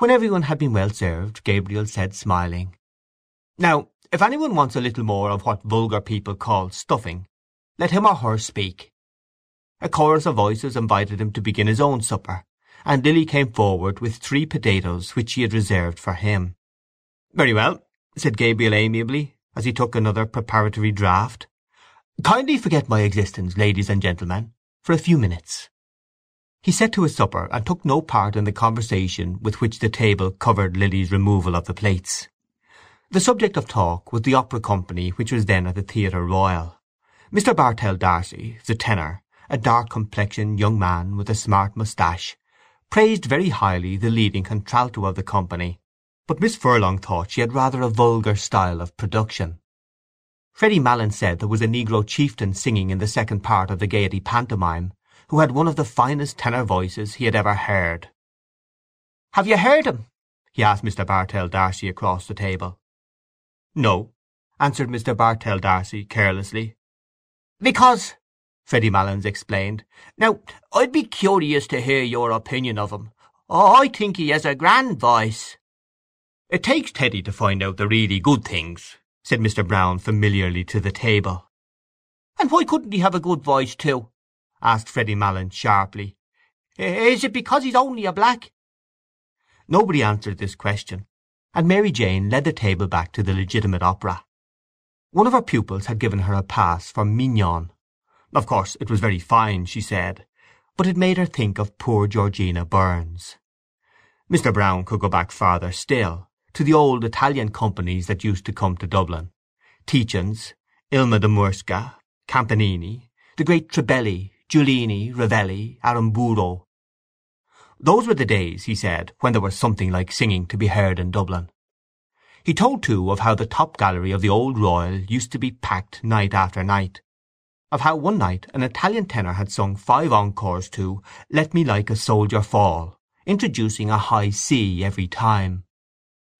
When everyone had been well served, Gabriel said, smiling, "Now, if any one wants a little more of what vulgar people call stuffing, let him or her speak." A chorus of voices invited him to begin his own supper, and Lily came forward with three potatoes which she had reserved for him. "Very well," said Gabriel amiably, as he took another preparatory draught. "Kindly forget my existence, ladies and gentlemen, for a few minutes." He set to his supper, and took no part in the conversation with which the table covered Lily's removal of the plates. The subject of talk was the opera company which was then at the Theatre Royal. Mr. Bartell D'Arcy, the tenor, a dark-complexioned young man with a smart moustache, praised very highly the leading contralto of the company, but Miss Furlong thought she had rather a vulgar style of production. Freddy Malins said there was a negro chieftain singing in the second part of the Gaiety pantomime, who had one of the finest tenor voices he had ever heard. "Have you heard him?" he asked Mr. Bartell D'Arcy across the table. "No," answered Mr. Bartell D'Arcy carelessly. "Because Freddy Malins explained. Now, I'd be curious to hear your opinion of him. I think he has a grand voice." "It takes Teddy to find out the really good things," said Mr. Brown familiarly to the table. "And why couldn't he have a good voice too?" Asked Freddy Malins sharply. "Is it because he's only a black?" Nobody answered this question, and Mary Jane led the table back to the legitimate opera. One of her pupils had given her a pass for Mignon. Of course it was very fine, she said, but it made her think of poor Georgina Burns. Mr. Brown could go back farther still, to the old Italian companies that used to come to Dublin: Tietjens, Ilma de Murzka, Campanini, the great Trebelli, Giuglini, Ravelli, Aramburo. Those were the days, he said, when there was something like singing to be heard in Dublin. He told too of how the top gallery of the old Royal used to be packed night after night, of how one night an Italian tenor had sung five encores to "Let me like a soldier fall," introducing a high C every time;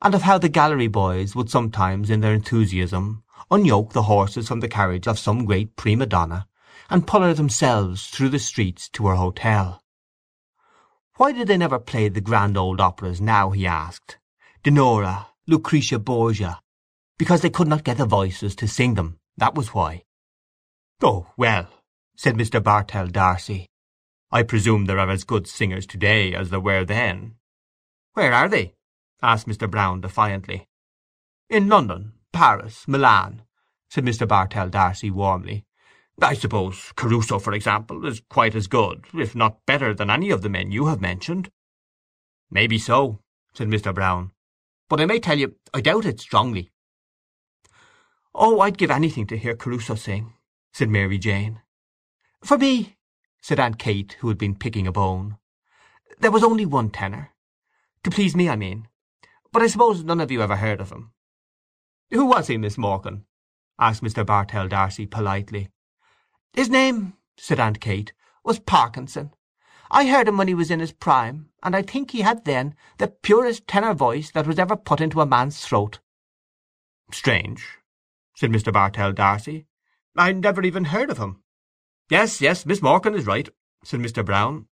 and of how the gallery boys would sometimes in their enthusiasm unyoke the horses from the carriage of some great prima donna, and pull her themselves through the streets to her hotel. Why did they never play the grand old operas now, he asked, Dinorah, Lucretia Borgia? Because they could not get the voices to sing them, that was why. "Oh, well," said Mr. Bartell D'Arcy, "I presume there are as good singers to day as there were then." "Where are they?" asked Mr. Brown defiantly. "In London, Paris, Milan," said Mr. Bartell D'Arcy warmly. "I suppose Caruso, for example, is quite as good, if not better, than any of the men you have mentioned." "Maybe so," said Mr. Brown. "But I may tell you I doubt it strongly." "Oh, I'd give anything to hear Caruso sing said Mary Jane. "For me," said Aunt Kate, who had been picking a bone. "There was only one tenor. To please me, I mean. But I suppose none of you ever heard of him." "Who was he, Miss Morkan?" asked Mr. Bartell D'Arcy politely. "His name," said Aunt Kate, "was Parkinson. I heard him when he was in his prime, and I think he had then the purest tenor voice that was ever put into a man's throat." "Strange," said Mr. Bartell D'Arcy. I never even heard of him." "Yes, yes, Miss Morkan is right," said Mr. Brown.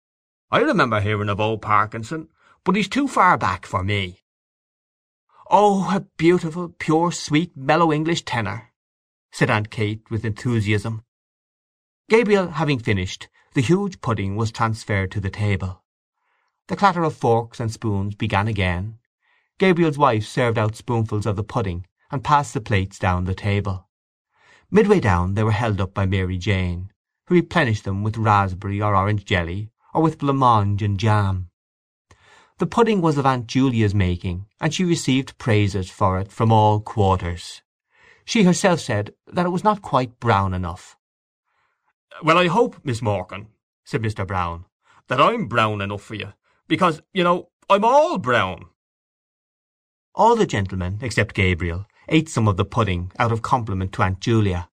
"I remember hearing of old Parkinson, but he's too far back for me." "Oh, a beautiful, pure, sweet, mellow English tenor!" said Aunt Kate with enthusiasm. Gabriel having finished, the huge pudding was transferred to the table. The clatter of forks and spoons began again. Gabriel's wife served out spoonfuls of the pudding, and passed the plates down the table. Midway down they were held up by Mary Jane, who replenished them with raspberry or orange jelly, or with blancmange and jam. The pudding was of Aunt Julia's making, and she received praises for it from all quarters. She herself said that it was not quite brown enough. "Well, I hope, Miss Morkan," said Mr. Brown, "that I'm brown enough for you, because, you know, I'm all brown." All the gentlemen, except Gabriel, ate some of the pudding out of compliment to Aunt Julia.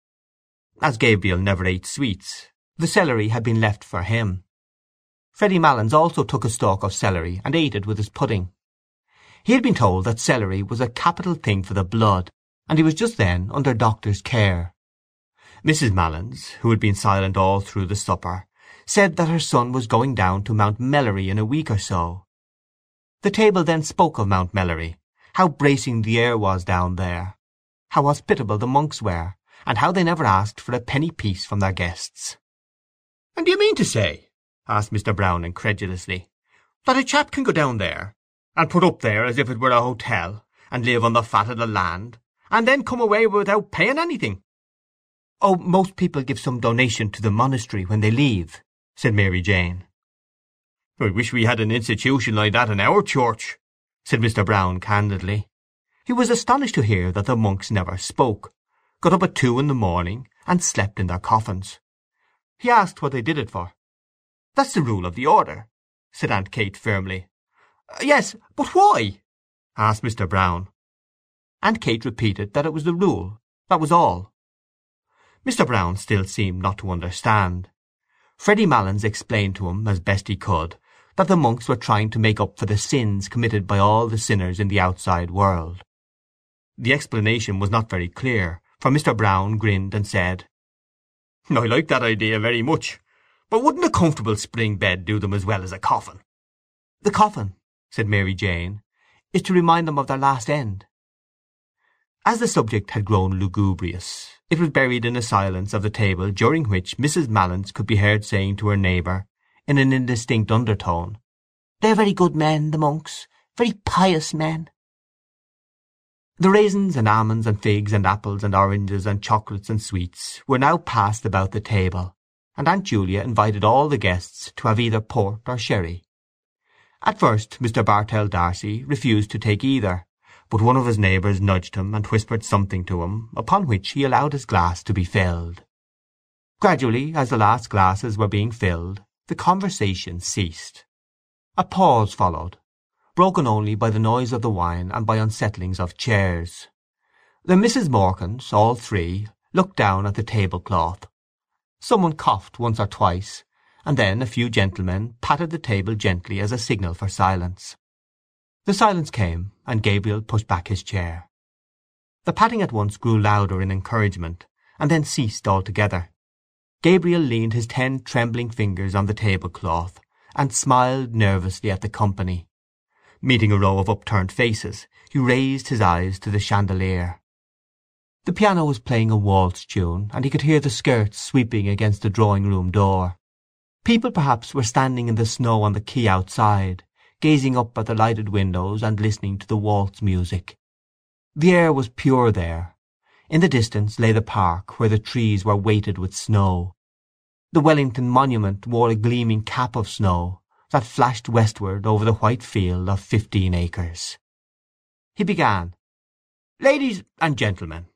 As Gabriel never ate sweets, the celery had been left for him. Freddy Malins also took a stalk of celery and ate it with his pudding. He had been told that celery was a capital thing for the blood, and he was just then under doctor's care. Mrs. Malins, who had been silent all through the supper, said that her son was going down to Mount Melleray in a week or so. The table then spoke of Mount Melleray, how bracing the air was down there, how hospitable the monks were, and how they never asked for a penny piece from their guests. "And do you mean to say," asked Mr. Brown incredulously, "that a chap can go down there, and put up there as if it were a hotel, and live on the fat of the land, and then come away without paying anything?" "Oh, most people give some donation to the monastery when they leave," said Mary Jane. "I wish we had an institution like that in our church," said Mr. Brown candidly. He was astonished to hear that the monks never spoke, got up at two in the morning, and slept in their coffins. He asked what they did it for. "That's the rule of the order," said Aunt Kate firmly. Uh, "Yes, but why?" asked Mr. Brown. Aunt Kate repeated that it was the rule, that was all. Mr. Brown still seemed not to understand. Freddy Malins explained to him, as best he could, that the monks were trying to make up for the sins committed by all the sinners in the outside world. The explanation was not very clear, for Mr. Brown grinned and said, "I like that idea very much, but wouldn't a comfortable spring bed do them as well as a coffin?" "The coffin," said Mary Jane, "is to remind them of their last end." As the subject had grown lugubrious, it was buried in a silence of the table during which Mrs. Malins could be heard saying to her neighbour, in an indistinct undertone, "They are very good men, the monks, very pious men. The raisins and almonds and figs and apples and oranges and chocolates and sweets were now passed about the table, and Aunt Julia invited all the guests to have either port or sherry. At first Mr. Bartell D'Arcy refused to take either, but one of his neighbours nudged him and whispered something to him, upon which he allowed his glass to be filled. Gradually, as the last glasses were being filled, the conversation ceased. A pause followed, broken only by the noise of the wine and by unsettlings of chairs. The Misses Morkans, all three, looked down at the tablecloth. Some one coughed once or twice, and then a few gentlemen patted the table gently as a signal for silence. The silence came, and Gabriel pushed back his chair. The patting at once grew louder in encouragement, and then ceased altogether. Gabriel leaned his ten trembling fingers on the tablecloth, and smiled nervously at the company. Meeting a row of upturned faces, he raised his eyes to the chandelier. The piano was playing a waltz tune, and he could hear the skirts sweeping against the drawing-room door. People perhaps were standing in the snow on the quay outside, gazing up at the lighted windows and listening to the waltz music. The air was pure there. In the distance lay the park, where the trees were weighted with snow. The Wellington Monument wore a gleaming cap of snow, that flashed westward over the white field of fifteen acres. He began, "Ladies and gentlemen,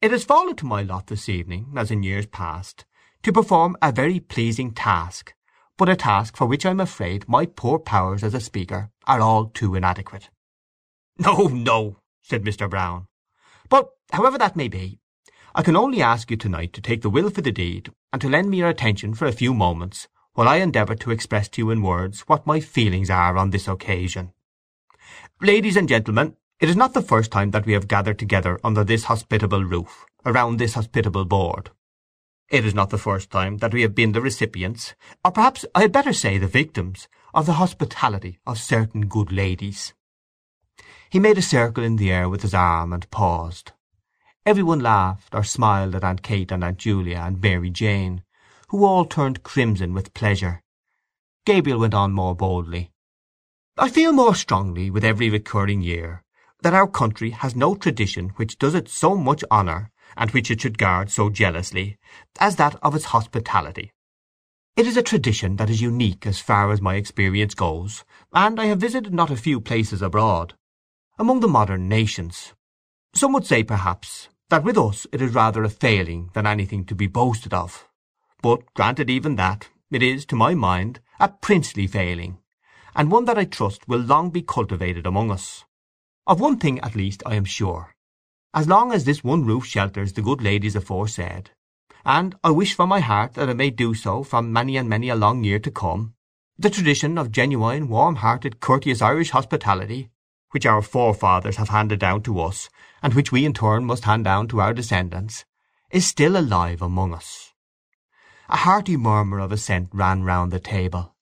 it has fallen to my lot this evening, as in years past, to perform a very pleasing task, but a task for which I am afraid my poor powers as a speaker are all too inadequate." "No, no," said Mr. Brown. "But however that may be, I can only ask you to night to take the will for the deed, and to lend me your attention for a few moments while I endeavour to express to you in words what my feelings are on this occasion. Ladies and gentlemen, it is not the first time that we have gathered together under this hospitable roof, around this hospitable board. It is not the first time that we have been the recipients, or perhaps I had better say the victims, of the hospitality of certain good ladies. He made a circle in the air with his arm and paused. Every one laughed or smiled at Aunt Kate and Aunt Julia and Mary Jane, who all turned crimson with pleasure. Gabriel went on more boldly. I feel more strongly with every recurring year that our country has no tradition which does it so much honour, and which it should guard so jealously, as that of its hospitality. It is a tradition that is unique as far as my experience goes, and I have visited not a few places abroad, among the modern nations. Some would say, perhaps, that with us it is rather a failing than anything to be boasted of. But, granted even that, it is, to my mind, a princely failing, and one that I trust will long be cultivated among us. Of one thing at least I am sure. As long as this one roof shelters the good ladies aforesaid, and I wish from my heart that it may do so for many and many a long year to come, the tradition of genuine, warm-hearted, courteous Irish hospitality, which our forefathers have handed down to us, and which we in turn must hand down to our descendants, is still alive among us. A hearty murmur of assent ran round the table.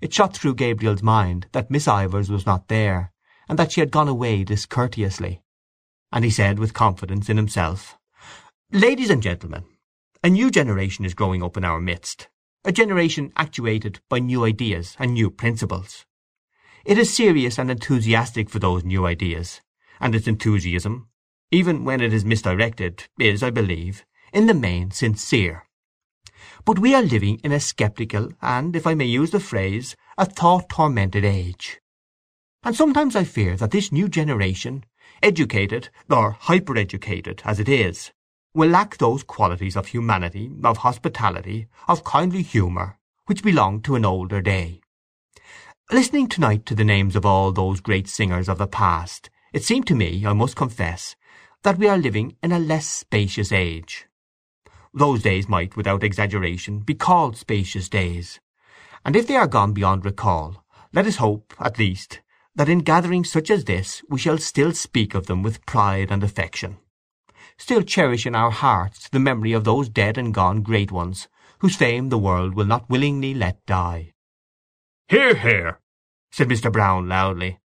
It shot through Gabriel's mind that Miss Ivors was not there, and that she had gone away discourteously. And he said with confidence in himself, Ladies and gentlemen, a new generation is growing up in our midst, a generation actuated by new ideas and new principles. It is serious and enthusiastic for those new ideas, and its enthusiasm, even when it is misdirected, is, I believe, in the main sincere. But we are living in a sceptical and, if I may use the phrase, a thought-tormented age. And sometimes I fear that this new generation, educated, or hyper-educated, as it is, will lack those qualities of humanity, of hospitality, of kindly humour, which belong to an older day. Listening tonight to the names of all those great singers of the past, it seemed to me, I must confess, that we are living in a less spacious age. Those days might, without exaggeration, be called spacious days, and if they are gone beyond recall, let us hope, at least, that in gatherings such as this we shall still speak of them with pride and affection, still cherish in our hearts the memory of those dead and gone great ones whose fame the world will not willingly let die. "Hear, hear!" said Mr. Brown loudly.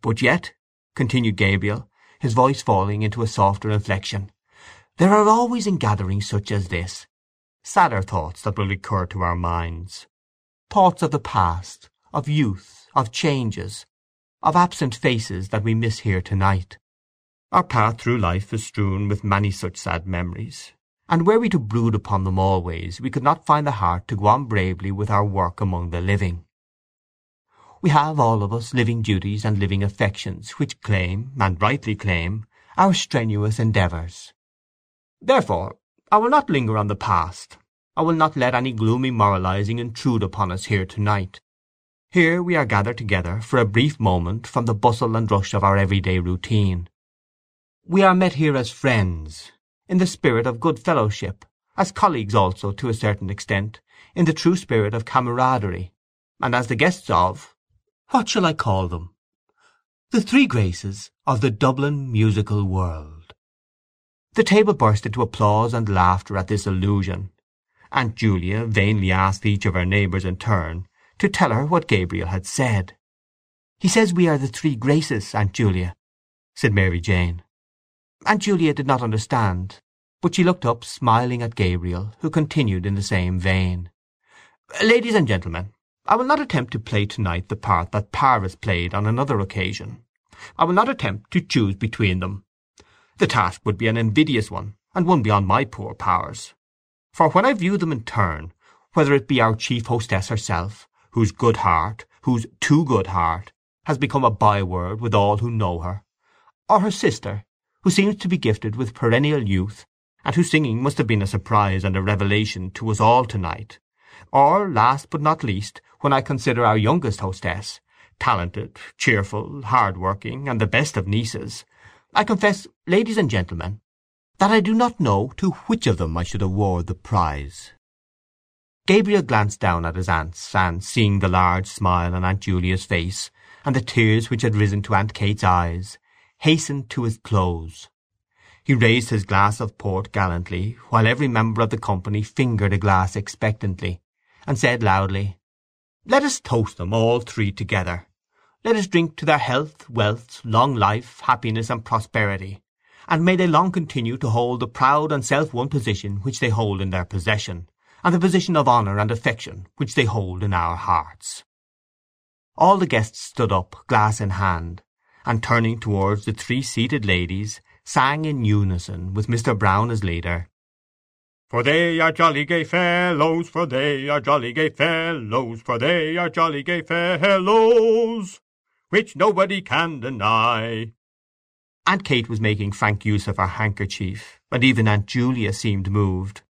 But yet, continued Gabriel, his voice falling into a softer inflection, there are always in gatherings such as this sadder thoughts that will recur to our minds, thoughts of the past, of youth, of changes, of absent faces that we miss here to-night. Our path through life is strewn with many such sad memories, and were we to brood upon them always we could not find the heart to go on bravely with our work among the living. We have, all of us, living duties and living affections which claim, and rightly claim, our strenuous endeavours. Therefore I will not linger on the past. I will not let any gloomy moralizing intrude upon us here to-night. Here we are gathered together for a brief moment from the bustle and rush of our everyday routine. We are met here as friends, in the spirit of good fellowship, as colleagues also, to a certain extent, in the true spirit of camaraderie, and as the guests of—what shall I call them? The three graces of the Dublin musical world. The table burst into applause and laughter at this allusion. Aunt Julia vainly asked each of her neighbours in turn to tell her what Gabriel had said. "He says we are the three Graces, Aunt Julia," said Mary Jane. Aunt Julia did not understand, but she looked up smiling at Gabriel, who continued in the same vein. "Ladies and gentlemen, I will not attempt to play to-night the part that Paris played on another occasion. I will not attempt to choose between them. The task would be an invidious one, and one beyond my poor powers. For when I view them in turn, whether it be our chief hostess herself, whose good heart, whose too good heart, has become a byword with all who know her, or her sister, who seems to be gifted with perennial youth, and whose singing must have been a surprise and a revelation to us all to-night, or, last but not least, when I consider our youngest hostess, talented, cheerful, hard-working, and the best of nieces, I confess, ladies and gentlemen, that I do not know to which of them I should award the prize. Gabriel glanced down at his aunts, and, seeing the large smile on Aunt Julia's face, and the tears which had risen to Aunt Kate's eyes, hastened to his close. He raised his glass of port gallantly, while every member of the company fingered a glass expectantly, and said loudly, "Let us toast them, all three together. Let us drink to their health, wealth, long life, happiness, and prosperity, and may they long continue to hold the proud and self-won position which they hold in their possession, and the position of honour and affection which they hold in our hearts." All the guests stood up, glass in hand, and turning towards the three seated ladies, sang in unison, with Mr. Brown as leader, For they are jolly gay fellows, for they are jolly gay fellows, for they are jolly gay fellows, which nobody can deny. Aunt Kate was making frank use of her handkerchief, and even Aunt Julia seemed moved.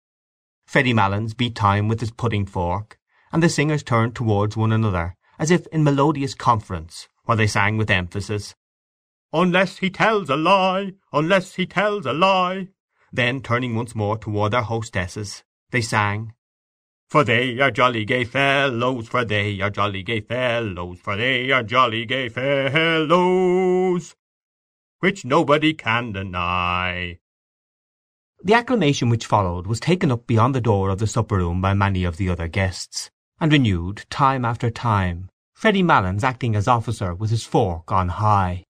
Freddy Malins beat time with his pudding fork, and the singers turned towards one another, as if in melodious conference, while they sang with emphasis, Unless he tells a lie, unless he tells a lie. Then, turning once more toward their hostesses, they sang, For they are jolly gay fellows, for they are jolly gay fellows, for they are jolly gay fellows, which nobody can deny. The acclamation which followed was taken up beyond the door of the supper room by many of the other guests, and renewed time after time, Freddy Malins acting as officer with his fork on high.